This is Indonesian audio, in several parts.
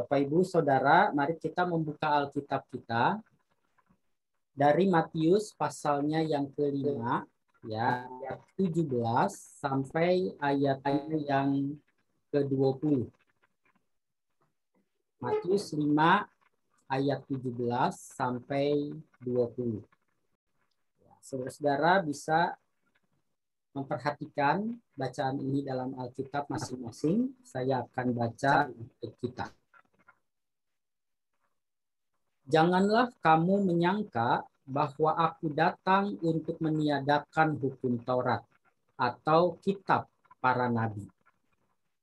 Bapak Ibu Saudara, mari kita membuka Alkitab kita dari Matius pasalnya yang kelima, ya, ayat 17 sampai ayatnya yang ke-20. Matius 5 ayat 17 sampai 20. Ya, Saudara-saudara bisa memperhatikan bacaan ini dalam Alkitab masing-masing. Saya akan baca untuk kita. Janganlah kamu menyangka bahwa aku datang untuk meniadakan hukum Taurat atau kitab para nabi.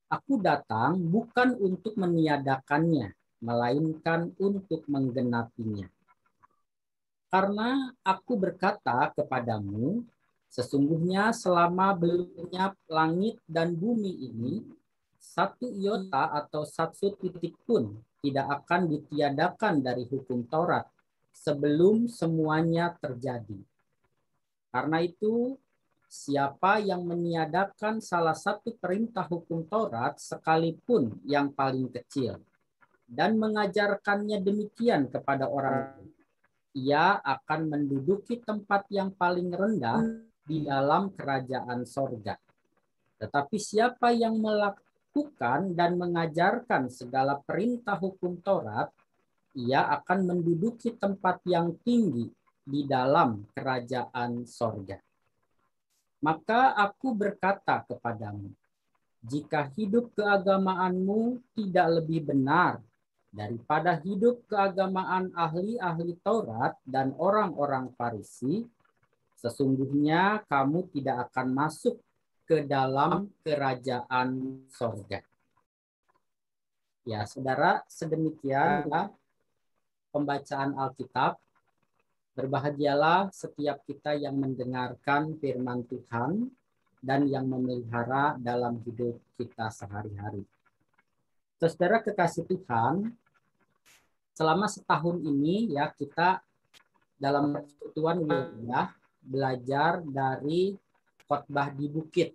Aku datang bukan untuk meniadakannya, melainkan untuk menggenapinya. Karena aku berkata kepadamu, Sesungguhnya selama belumnya langit dan bumi ini, satu iota atau satu titik pun tidak akan ditiadakan dari hukum Taurat sebelum semuanya terjadi. Karena itu, siapa yang meniadakan salah satu perintah hukum Taurat sekalipun yang paling kecil dan mengajarkannya demikian kepada orang ia akan menduduki tempat yang paling rendah di dalam kerajaan sorga. Tetapi siapa yang melakukan dan mengajarkan segala perintah hukum Taurat, ia akan menduduki tempat yang tinggi di dalam kerajaan sorga. Maka aku berkata kepadamu, jika hidup keagamaanmu tidak lebih benar daripada hidup keagamaan ahli-ahli Taurat dan orang-orang Farisi, Sesungguhnya kamu tidak akan masuk ke dalam kerajaan sorga. Ya, saudara, sedemikian pembacaan Alkitab. Berbahagialah setiap kita yang mendengarkan firman Tuhan dan yang memelihara dalam hidup kita sehari-hari. Saudara kekasih Tuhan, selama setahun ini ya kita dalam persekutuan wilayah belajar dari khotbah di bukit.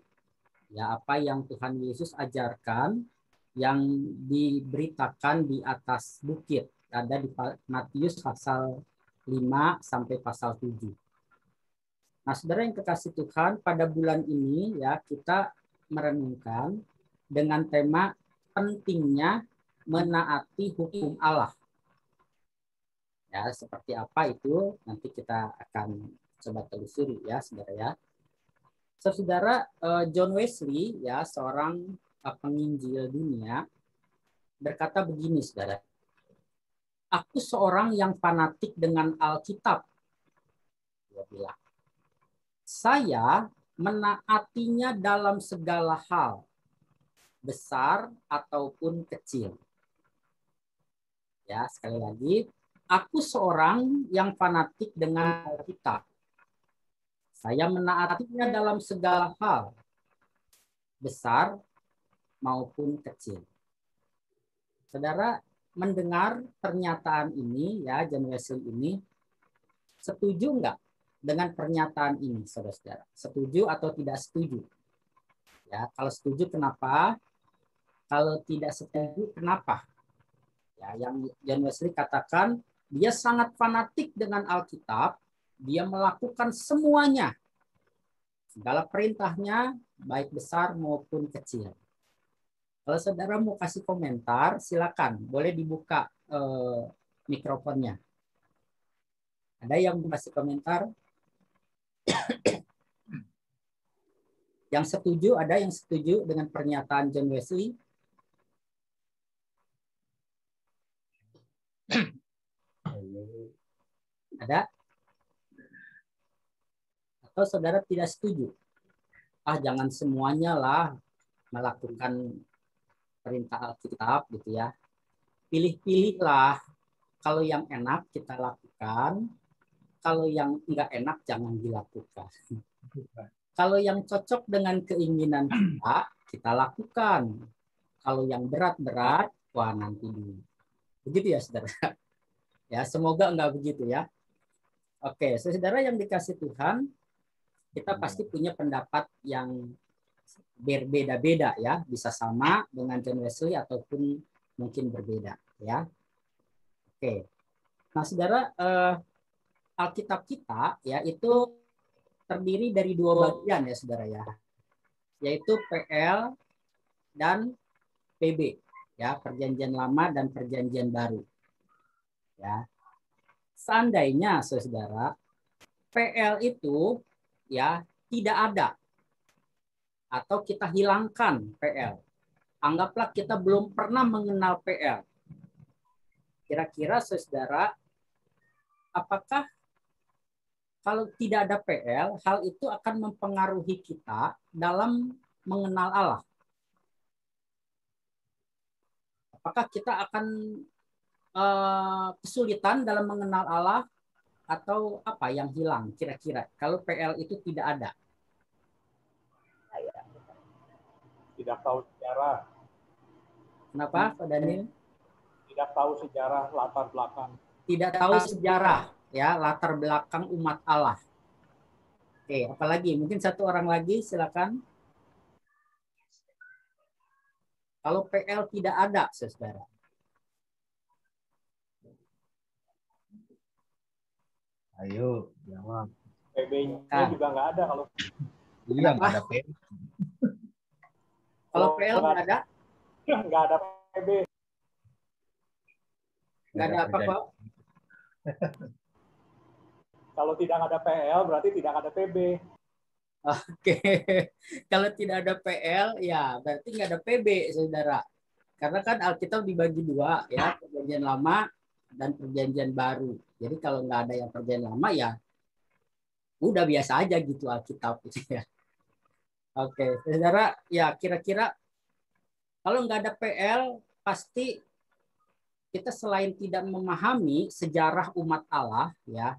Ya, apa yang Tuhan Yesus ajarkan yang diberitakan di atas bukit. Ada di Matius pasal 5 sampai pasal 7. Nah, Saudara yang kekasih Tuhan, pada bulan ini ya kita merenungkan dengan tema pentingnya menaati hukum Allah. Ya, seperti apa itu nanti kita akan coba telusuri ya saudara ya. Saudara eh, John Wesley ya seorang eh, penginjil dunia berkata begini saudara. Aku seorang yang fanatik dengan Alkitab. Dia bilang. Saya menaatinya dalam segala hal, besar ataupun kecil. Ya, sekali lagi, aku seorang yang fanatik dengan Alkitab. Saya menaatinya dalam segala hal, besar maupun kecil. Saudara mendengar pernyataan ini ya John Wesley ini setuju enggak dengan pernyataan ini saudara-saudara? Setuju atau tidak setuju? Ya, kalau setuju kenapa? Kalau tidak setuju kenapa? Ya, yang John Wesley katakan dia sangat fanatik dengan Alkitab dia melakukan semuanya. Segala perintahnya, baik besar maupun kecil. Kalau saudara mau kasih komentar, silakan. Boleh dibuka eh, mikrofonnya. Ada yang mau kasih komentar? yang setuju, ada yang setuju dengan pernyataan John Wesley? Ada? Atau saudara tidak setuju? Ah, jangan semuanya lah melakukan perintah Alkitab gitu ya. Pilih-pilihlah kalau yang enak kita lakukan, kalau yang enggak enak jangan dilakukan. Kalau yang cocok dengan keinginan kita, kita lakukan. Kalau yang berat-berat, wah nanti dulu. Begitu ya, saudara. Ya, semoga enggak begitu ya. Oke, saudara yang dikasih Tuhan, kita pasti punya pendapat yang berbeda-beda ya, bisa sama dengan John Wesley ataupun mungkin berbeda ya. Oke. Nah, Saudara eh, Alkitab kita ya itu terdiri dari dua bagian ya Saudara ya. Yaitu PL dan PB ya, perjanjian lama dan perjanjian baru. Ya. Seandainya Saudara PL itu ya tidak ada atau kita hilangkan PL. Anggaplah kita belum pernah mengenal PL. Kira-kira saudara, apakah kalau tidak ada PL, hal itu akan mempengaruhi kita dalam mengenal Allah? Apakah kita akan uh, kesulitan dalam mengenal Allah atau apa yang hilang kira-kira kalau PL itu tidak ada? Tidak tahu sejarah. Kenapa, Pak Daniel? Tidak tahu sejarah latar belakang. Tidak tahu sejarah ya latar belakang umat Allah. Oke, apalagi mungkin satu orang lagi silakan. Kalau PL tidak ada, saudara. Ayo, jawab. PB-nya ah. juga nggak ada kalau. Iya, nggak ada PB. Kalau PL nggak ada? Nggak ada PB. Nggak ada apa, Pak? Kalau tidak ada PL, berarti tidak ada PB. Oke, kalau tidak ada PL, ya berarti nggak ada PB, saudara. Karena kan Alkitab dibagi dua, ya perjanjian lama dan perjanjian baru. Jadi kalau nggak ada yang perjanjian lama ya udah biasa aja gitu Alkitab gitu ya. Oke, saudara, ya kira-kira kalau nggak ada PL pasti kita selain tidak memahami sejarah umat Allah ya,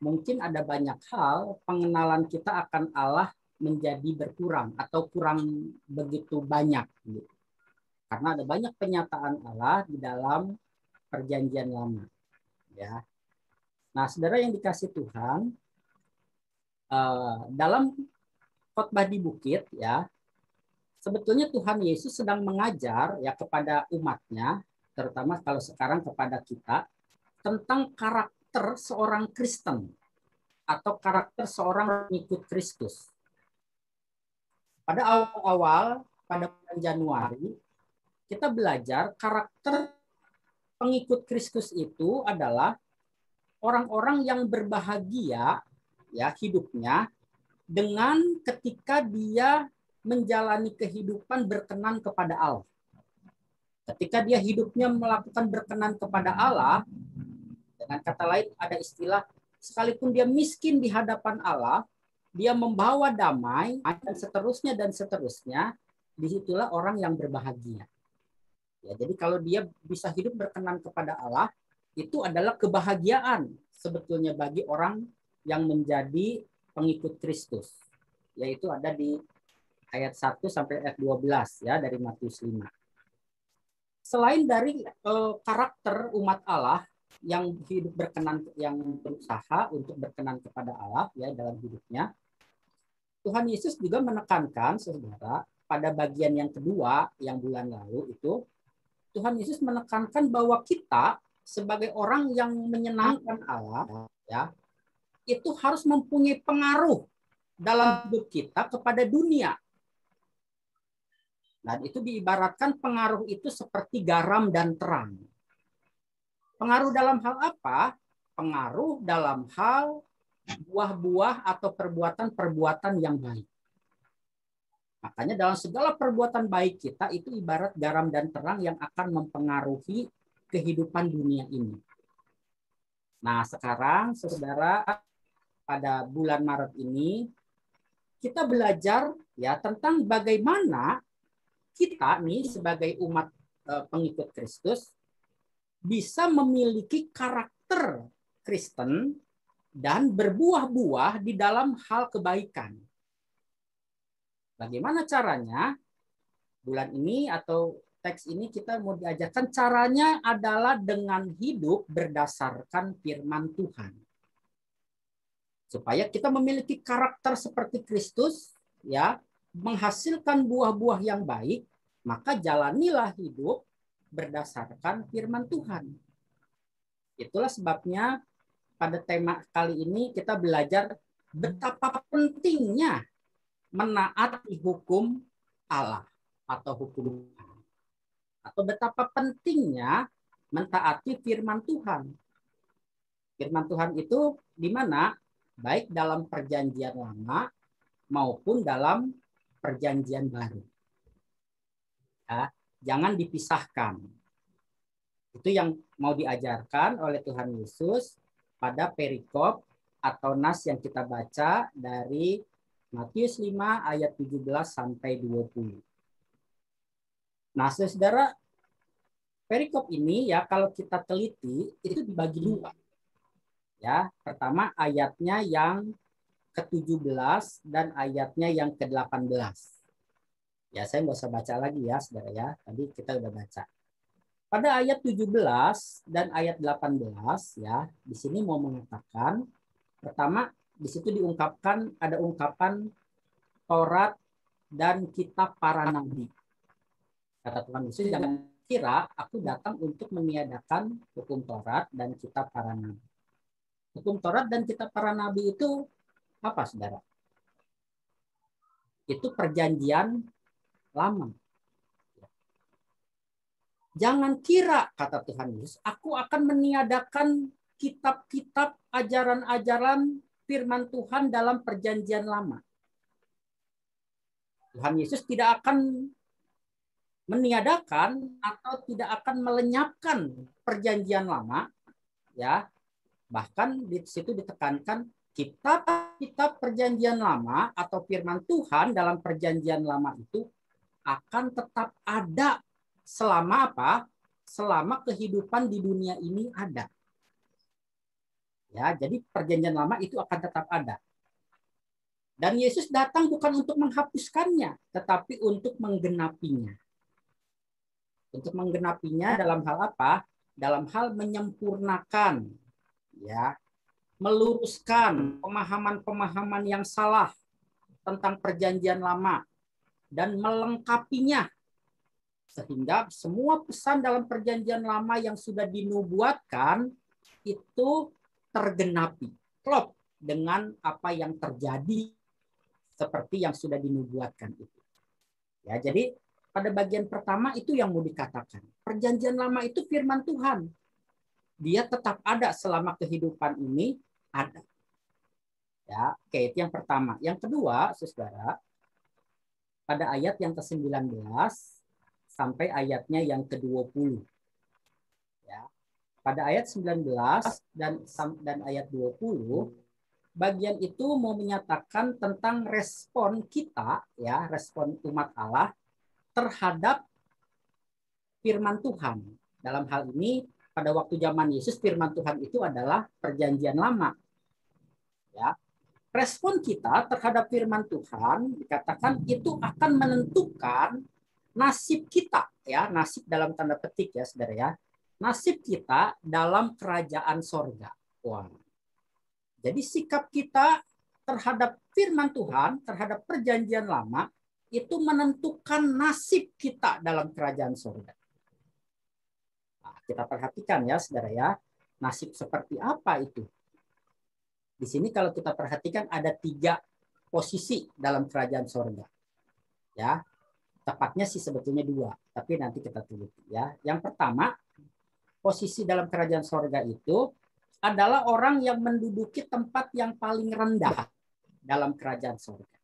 mungkin ada banyak hal pengenalan kita akan Allah menjadi berkurang atau kurang begitu banyak gitu. Karena ada banyak penyataan Allah di dalam perjanjian lama. Ya. Nah, saudara yang dikasih Tuhan, eh, dalam khotbah di bukit, ya, sebetulnya Tuhan Yesus sedang mengajar ya kepada umatnya, terutama kalau sekarang kepada kita, tentang karakter seorang Kristen atau karakter seorang pengikut Kristus. Pada awal-awal, pada bulan Januari, kita belajar karakter pengikut Kristus itu adalah orang-orang yang berbahagia ya hidupnya dengan ketika dia menjalani kehidupan berkenan kepada Allah. Ketika dia hidupnya melakukan berkenan kepada Allah, dengan kata lain ada istilah sekalipun dia miskin di hadapan Allah, dia membawa damai dan seterusnya dan seterusnya, di situlah orang yang berbahagia. Ya, jadi kalau dia bisa hidup berkenan kepada Allah, itu adalah kebahagiaan sebetulnya bagi orang yang menjadi pengikut Kristus. Yaitu ada di ayat 1 sampai ayat 12 ya dari Matius 5. Selain dari eh, karakter umat Allah yang hidup berkenan yang berusaha untuk berkenan kepada Allah ya dalam hidupnya, Tuhan Yesus juga menekankan saudara pada bagian yang kedua yang bulan lalu itu Tuhan Yesus menekankan bahwa kita sebagai orang yang menyenangkan Allah ya itu harus mempunyai pengaruh dalam hidup kita kepada dunia. Dan itu diibaratkan pengaruh itu seperti garam dan terang. Pengaruh dalam hal apa? Pengaruh dalam hal buah-buah atau perbuatan-perbuatan yang baik. Makanya dalam segala perbuatan baik kita itu ibarat garam dan terang yang akan mempengaruhi kehidupan dunia ini. Nah, sekarang saudara pada bulan Maret ini kita belajar ya tentang bagaimana kita nih sebagai umat eh, pengikut Kristus bisa memiliki karakter Kristen dan berbuah-buah di dalam hal kebaikan. Bagaimana caranya? Bulan ini atau teks ini kita mau diajarkan caranya adalah dengan hidup berdasarkan firman Tuhan. Supaya kita memiliki karakter seperti Kristus, ya, menghasilkan buah-buah yang baik, maka jalanilah hidup berdasarkan firman Tuhan. Itulah sebabnya pada tema kali ini kita belajar betapa pentingnya menaati hukum Allah atau hukum Tuhan. Atau betapa pentingnya mentaati firman Tuhan. Firman Tuhan itu di mana? Baik dalam perjanjian lama maupun dalam perjanjian baru. Ya, jangan dipisahkan. Itu yang mau diajarkan oleh Tuhan Yesus pada perikop atau nas yang kita baca dari Matius 5 ayat 17 sampai 20. Nah, saudara, perikop ini ya kalau kita teliti itu dibagi dua. Ya, pertama ayatnya yang ke-17 dan ayatnya yang ke-18. Ya, saya nggak usah baca lagi ya, saudara ya. Tadi kita udah baca. Pada ayat 17 dan ayat 18 ya, di sini mau mengatakan pertama di situ diungkapkan ada ungkapan Taurat dan kitab para nabi. Kata Tuhan Yesus, jangan kira aku datang untuk meniadakan hukum Taurat dan kitab para nabi. Hukum Taurat dan kitab para nabi itu apa, saudara? Itu perjanjian lama. Jangan kira, kata Tuhan Yesus, aku akan meniadakan kitab-kitab ajaran-ajaran firman Tuhan dalam perjanjian lama. Tuhan Yesus tidak akan meniadakan atau tidak akan melenyapkan perjanjian lama ya. Bahkan di situ ditekankan kitab-kitab perjanjian lama atau firman Tuhan dalam perjanjian lama itu akan tetap ada selama apa? Selama kehidupan di dunia ini ada Ya, jadi perjanjian lama itu akan tetap ada. Dan Yesus datang bukan untuk menghapuskannya, tetapi untuk menggenapinya. Untuk menggenapinya dalam hal apa? Dalam hal menyempurnakan, ya, meluruskan pemahaman-pemahaman yang salah tentang perjanjian lama dan melengkapinya sehingga semua pesan dalam perjanjian lama yang sudah dinubuatkan itu tergenapi, klop dengan apa yang terjadi seperti yang sudah dinubuatkan itu. Ya, jadi pada bagian pertama itu yang mau dikatakan. Perjanjian lama itu firman Tuhan. Dia tetap ada selama kehidupan ini ada. Ya, oke itu yang pertama. Yang kedua, Saudara, pada ayat yang ke-19 sampai ayatnya yang ke-20 pada ayat 19 dan dan ayat 20 bagian itu mau menyatakan tentang respon kita ya respon umat Allah terhadap firman Tuhan. Dalam hal ini pada waktu zaman Yesus firman Tuhan itu adalah perjanjian lama. Ya. Respon kita terhadap firman Tuhan dikatakan itu akan menentukan nasib kita ya nasib dalam tanda petik ya saudara ya nasib kita dalam kerajaan sorga. Wah. Jadi sikap kita terhadap firman Tuhan, terhadap perjanjian lama, itu menentukan nasib kita dalam kerajaan sorga. Nah, kita perhatikan ya, saudara ya, nasib seperti apa itu? Di sini kalau kita perhatikan ada tiga posisi dalam kerajaan sorga. Ya, tepatnya sih sebetulnya dua, tapi nanti kita teliti ya. Yang pertama posisi dalam kerajaan sorga itu adalah orang yang menduduki tempat yang paling rendah dalam kerajaan sorga.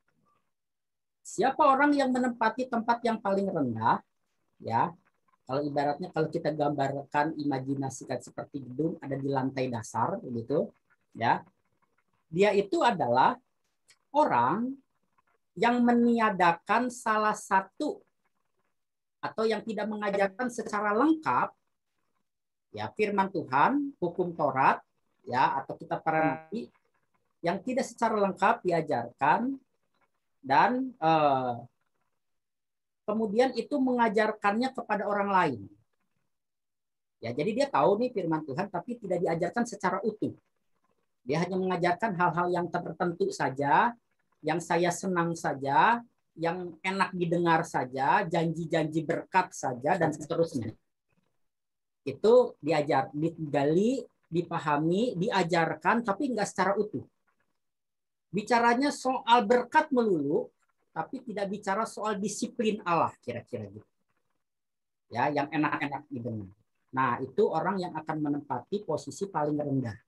Siapa orang yang menempati tempat yang paling rendah? Ya, kalau ibaratnya kalau kita gambarkan, imajinasikan seperti gedung ada di lantai dasar, begitu, ya. Dia itu adalah orang yang meniadakan salah satu atau yang tidak mengajarkan secara lengkap ya firman Tuhan, hukum Taurat, ya atau kita para nabi yang tidak secara lengkap diajarkan dan eh, kemudian itu mengajarkannya kepada orang lain. Ya, jadi dia tahu nih firman Tuhan tapi tidak diajarkan secara utuh. Dia hanya mengajarkan hal-hal yang tertentu saja, yang saya senang saja, yang enak didengar saja, janji-janji berkat saja dan seterusnya. Itu diajar, digali, dipahami, diajarkan, tapi nggak secara utuh. Bicaranya soal berkat melulu, tapi tidak bicara soal disiplin Allah kira-kira gitu. Ya, yang enak-enak didengar. Nah, itu orang yang akan menempati posisi paling rendah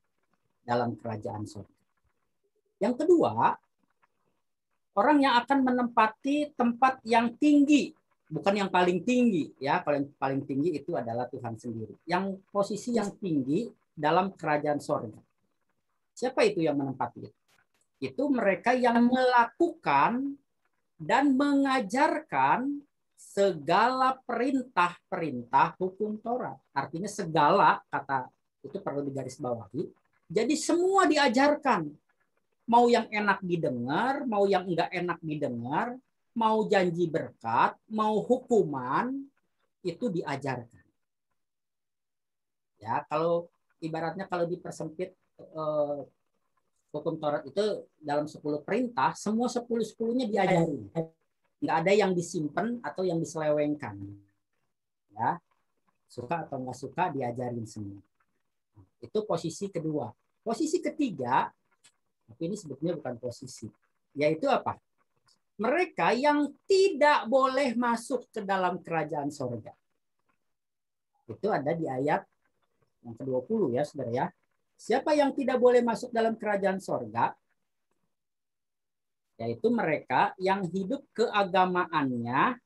dalam kerajaan surga. Yang kedua, orang yang akan menempati tempat yang tinggi, bukan yang paling tinggi ya. Yang paling tinggi itu adalah Tuhan sendiri. Yang posisi yang tinggi dalam kerajaan surga. Siapa itu yang menempati itu? Itu mereka yang melakukan dan mengajarkan segala perintah-perintah hukum Taurat. Artinya segala kata itu perlu digarisbawahi. Jadi semua diajarkan. Mau yang enak didengar, mau yang enggak enak didengar, mau janji berkat, mau hukuman, itu diajarkan. Ya, kalau ibaratnya kalau dipersempit eh, hukum Taurat itu dalam 10 perintah, semua 10-10-nya diajari. Nggak ada yang disimpan atau yang diselewengkan. Ya, suka atau nggak suka diajarin semua. Itu posisi kedua. Posisi ketiga, tapi ini sebetulnya bukan posisi, yaitu apa? Mereka yang tidak boleh masuk ke dalam kerajaan sorga. Itu ada di ayat yang ke-20 ya, saudara ya. Siapa yang tidak boleh masuk dalam kerajaan sorga? Yaitu mereka yang hidup keagamaannya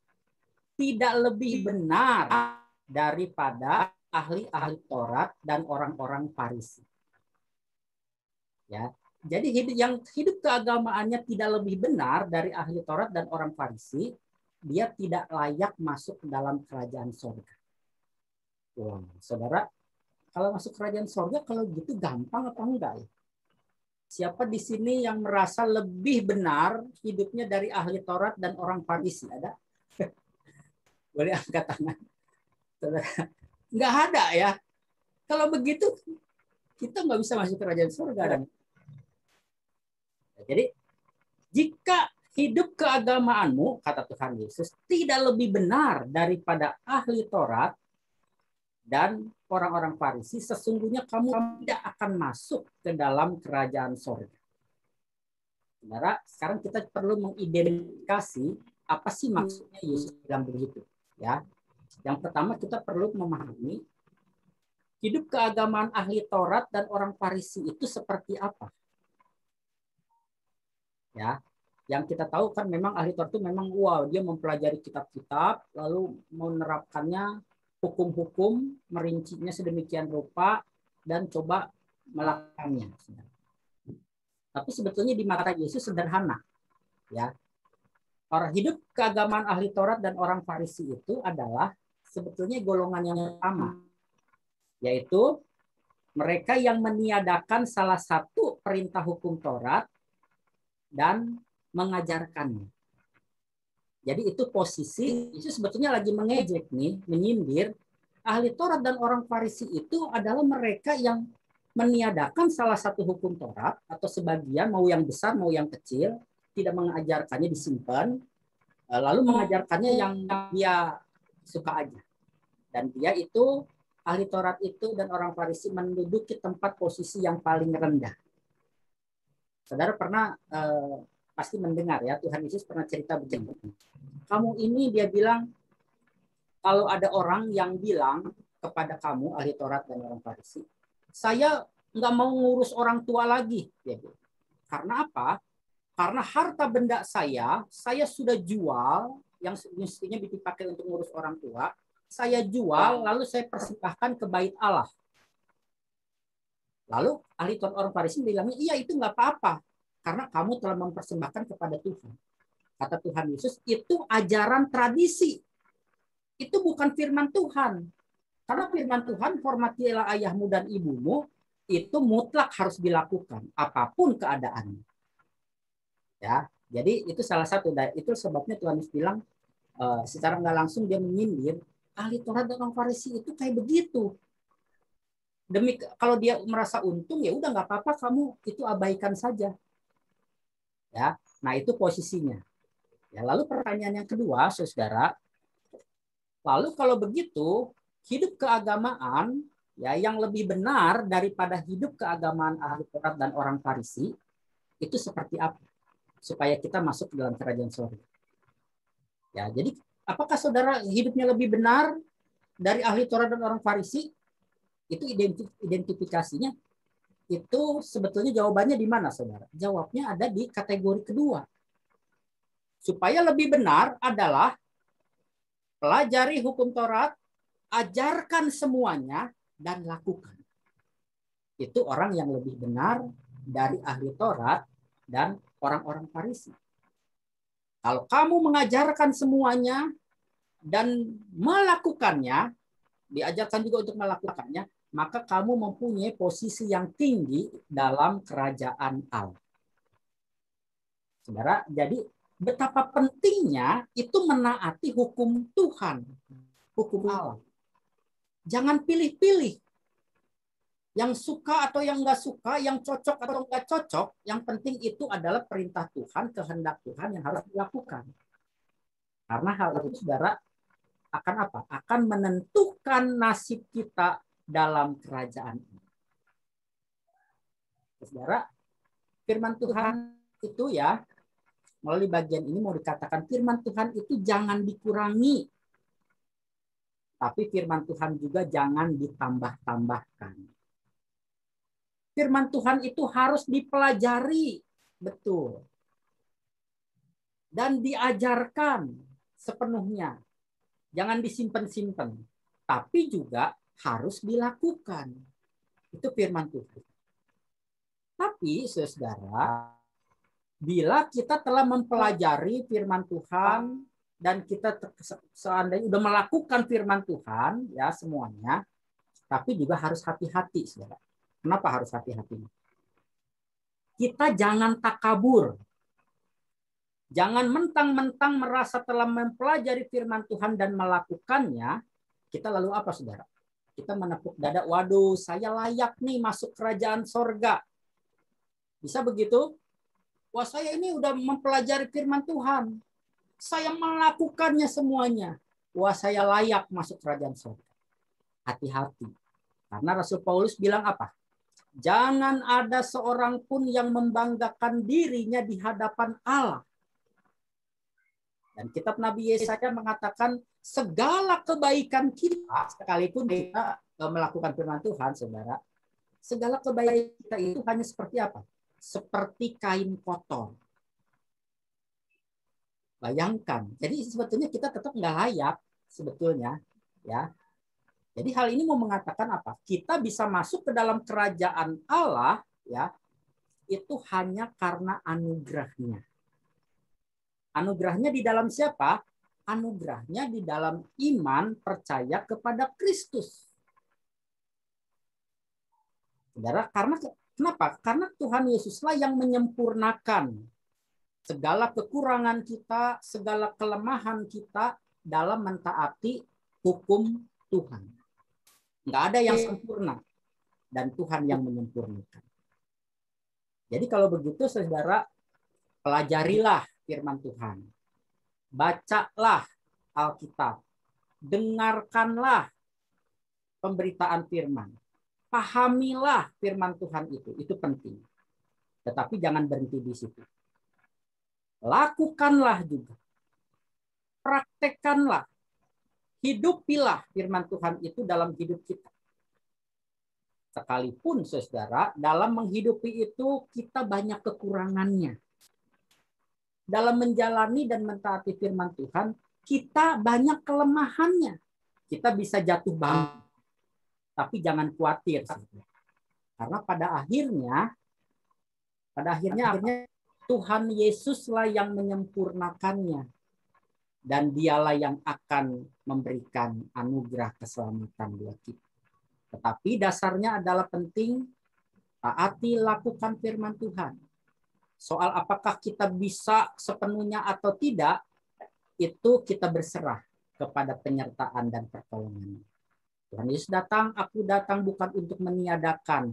tidak lebih benar daripada ahli-ahli Taurat dan orang-orang Farisi. Ya, jadi hidup yang hidup keagamaannya tidak lebih benar dari ahli Taurat dan orang Farisi, dia tidak layak masuk ke dalam kerajaan sorga. Wah, saudara, kalau masuk kerajaan sorga kalau gitu gampang apa enggak ya? Siapa di sini yang merasa lebih benar hidupnya dari ahli Taurat dan orang Farisi? Ada? Boleh angkat tangan. Saudara. Enggak ada ya. Kalau begitu kita nggak bisa masuk kerajaan surga. Dan... Jadi jika hidup keagamaanmu, kata Tuhan Yesus, tidak lebih benar daripada ahli Taurat dan orang-orang Farisi, sesungguhnya kamu tidak akan masuk ke dalam kerajaan sorga. Saudara, sekarang kita perlu mengidentifikasi apa sih maksudnya Yesus bilang begitu. Ya, yang pertama kita perlu memahami hidup keagamaan ahli Taurat dan orang Farisi itu seperti apa. Ya, yang kita tahu kan memang ahli Taurat itu memang wow dia mempelajari kitab-kitab lalu menerapkannya hukum-hukum, merincinya sedemikian rupa, dan coba melakukannya. Tapi sebetulnya di mata Yesus sederhana. Ya. Orang hidup keagamaan ahli Taurat dan orang Farisi itu adalah sebetulnya golongan yang sama. Yaitu mereka yang meniadakan salah satu perintah hukum Taurat dan mengajarkannya. Jadi itu posisi itu sebetulnya lagi mengejek nih, menyindir ahli Taurat dan orang Farisi itu adalah mereka yang meniadakan salah satu hukum Taurat atau sebagian mau yang besar mau yang kecil tidak mengajarkannya disimpan eh, lalu mengajarkannya yang dia suka aja dan dia itu ahli Taurat itu dan orang Farisi menduduki tempat posisi yang paling rendah. Saudara pernah eh, pasti mendengar ya Tuhan Yesus pernah cerita begini. Kamu ini dia bilang kalau ada orang yang bilang kepada kamu ahli Taurat dan orang Farisi, saya nggak mau ngurus orang tua lagi, dia bilang. Karena apa? Karena harta benda saya, saya sudah jual yang mestinya dipakai untuk ngurus orang tua, saya jual lalu saya persembahkan ke bait Allah. Lalu ahli Taurat orang Farisi bilangnya, iya itu nggak apa-apa karena kamu telah mempersembahkan kepada Tuhan. Kata Tuhan Yesus, itu ajaran tradisi. Itu bukan firman Tuhan. Karena firman Tuhan, hormatilah ayahmu dan ibumu, itu mutlak harus dilakukan, apa pun keadaannya. Ya, jadi itu salah satu. Itu sebabnya Tuhan Yesus bilang, uh, secara nggak langsung dia menyindir, ahli Taurat dan orang Farisi itu kayak begitu. Demi kalau dia merasa untung ya udah nggak apa-apa kamu itu abaikan saja Ya, nah itu posisinya. Ya, lalu pertanyaan yang kedua, saudara, lalu kalau begitu, hidup keagamaan ya yang lebih benar daripada hidup keagamaan ahli Taurat dan orang Farisi itu seperti apa supaya kita masuk dalam kerajaan surga. Ya, jadi apakah saudara hidupnya lebih benar dari ahli Taurat dan orang Farisi? Itu identifikasinya itu sebetulnya jawabannya di mana saudara? Jawabnya ada di kategori kedua. Supaya lebih benar adalah pelajari hukum Taurat, ajarkan semuanya dan lakukan. Itu orang yang lebih benar dari ahli Taurat dan orang-orang Farisi. Kalau kamu mengajarkan semuanya dan melakukannya, diajarkan juga untuk melakukannya, maka kamu mempunyai posisi yang tinggi dalam kerajaan Allah. Saudara, jadi betapa pentingnya itu menaati hukum Tuhan, hukum Allah. Jangan pilih-pilih. Yang suka atau yang nggak suka, yang cocok atau nggak cocok, yang penting itu adalah perintah Tuhan, kehendak Tuhan yang harus dilakukan. Karena hal itu, saudara, akan apa? Akan menentukan nasib kita dalam kerajaan ini. Saudara, firman Tuhan itu ya, melalui bagian ini mau dikatakan firman Tuhan itu jangan dikurangi. Tapi firman Tuhan juga jangan ditambah-tambahkan. Firman Tuhan itu harus dipelajari betul. Dan diajarkan sepenuhnya. Jangan disimpan-simpan. Tapi juga harus dilakukan. Itu firman Tuhan. Tapi, saudara, bila kita telah mempelajari firman Tuhan dan kita seandainya sudah melakukan firman Tuhan, ya semuanya, tapi juga harus hati-hati, saudara. Kenapa harus hati-hati? Kita jangan takabur. Jangan mentang-mentang merasa telah mempelajari firman Tuhan dan melakukannya, kita lalu apa, saudara? Kita menepuk dada, waduh saya layak nih masuk kerajaan sorga. Bisa begitu? Wah saya ini udah mempelajari firman Tuhan. Saya melakukannya semuanya. Wah saya layak masuk kerajaan sorga. Hati-hati. Karena Rasul Paulus bilang apa? Jangan ada seorang pun yang membanggakan dirinya di hadapan Allah. Dan kitab Nabi Yesaya mengatakan segala kebaikan kita, sekalipun kita e, melakukan firman Tuhan, saudara, segala kebaikan kita itu hanya seperti apa? Seperti kain kotor. Bayangkan. Jadi sebetulnya kita tetap nggak layak sebetulnya, ya. Jadi hal ini mau mengatakan apa? Kita bisa masuk ke dalam kerajaan Allah, ya, itu hanya karena anugerahnya. Anugerahnya di dalam siapa? Anugerahnya di dalam iman percaya kepada Kristus. Saudara, karena kenapa? Karena Tuhan Yesuslah yang menyempurnakan segala kekurangan kita, segala kelemahan kita dalam mentaati hukum Tuhan. Enggak ada yang sempurna dan Tuhan yang menyempurnakan. Jadi kalau begitu saudara pelajarilah firman Tuhan. Bacalah Alkitab. Dengarkanlah pemberitaan firman. Pahamilah firman Tuhan itu. Itu penting. Tetapi jangan berhenti di situ. Lakukanlah juga. Praktekkanlah. Hidupilah firman Tuhan itu dalam hidup kita. Sekalipun saudara, dalam menghidupi itu kita banyak kekurangannya dalam menjalani dan mentaati firman Tuhan, kita banyak kelemahannya. Kita bisa jatuh bangun. Tapi jangan khawatir. Karena pada akhirnya, pada akhirnya, akhirnya Tuhan Yesuslah yang menyempurnakannya. Dan dialah yang akan memberikan anugerah keselamatan buat kita. Tetapi dasarnya adalah penting taati lakukan firman Tuhan Soal apakah kita bisa sepenuhnya atau tidak, itu kita berserah kepada penyertaan dan pertolongan. Tuhan Yesus datang, aku datang bukan untuk meniadakan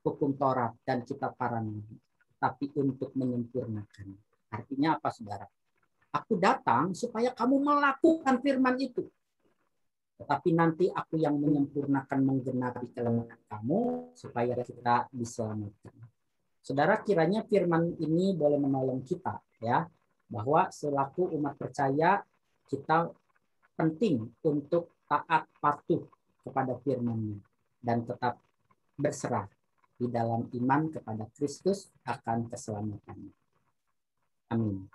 hukum Taurat dan kitab para nabi, tapi untuk menyempurnakan. Artinya apa, saudara? Aku datang supaya kamu melakukan firman itu. tetapi nanti aku yang menyempurnakan menggenapi kelemahan kamu supaya kita diselamatkan. Saudara kiranya firman ini boleh menolong kita ya bahwa selaku umat percaya kita penting untuk taat patuh kepada firman-Nya dan tetap berserah di dalam iman kepada Kristus akan keselamatannya. Amin.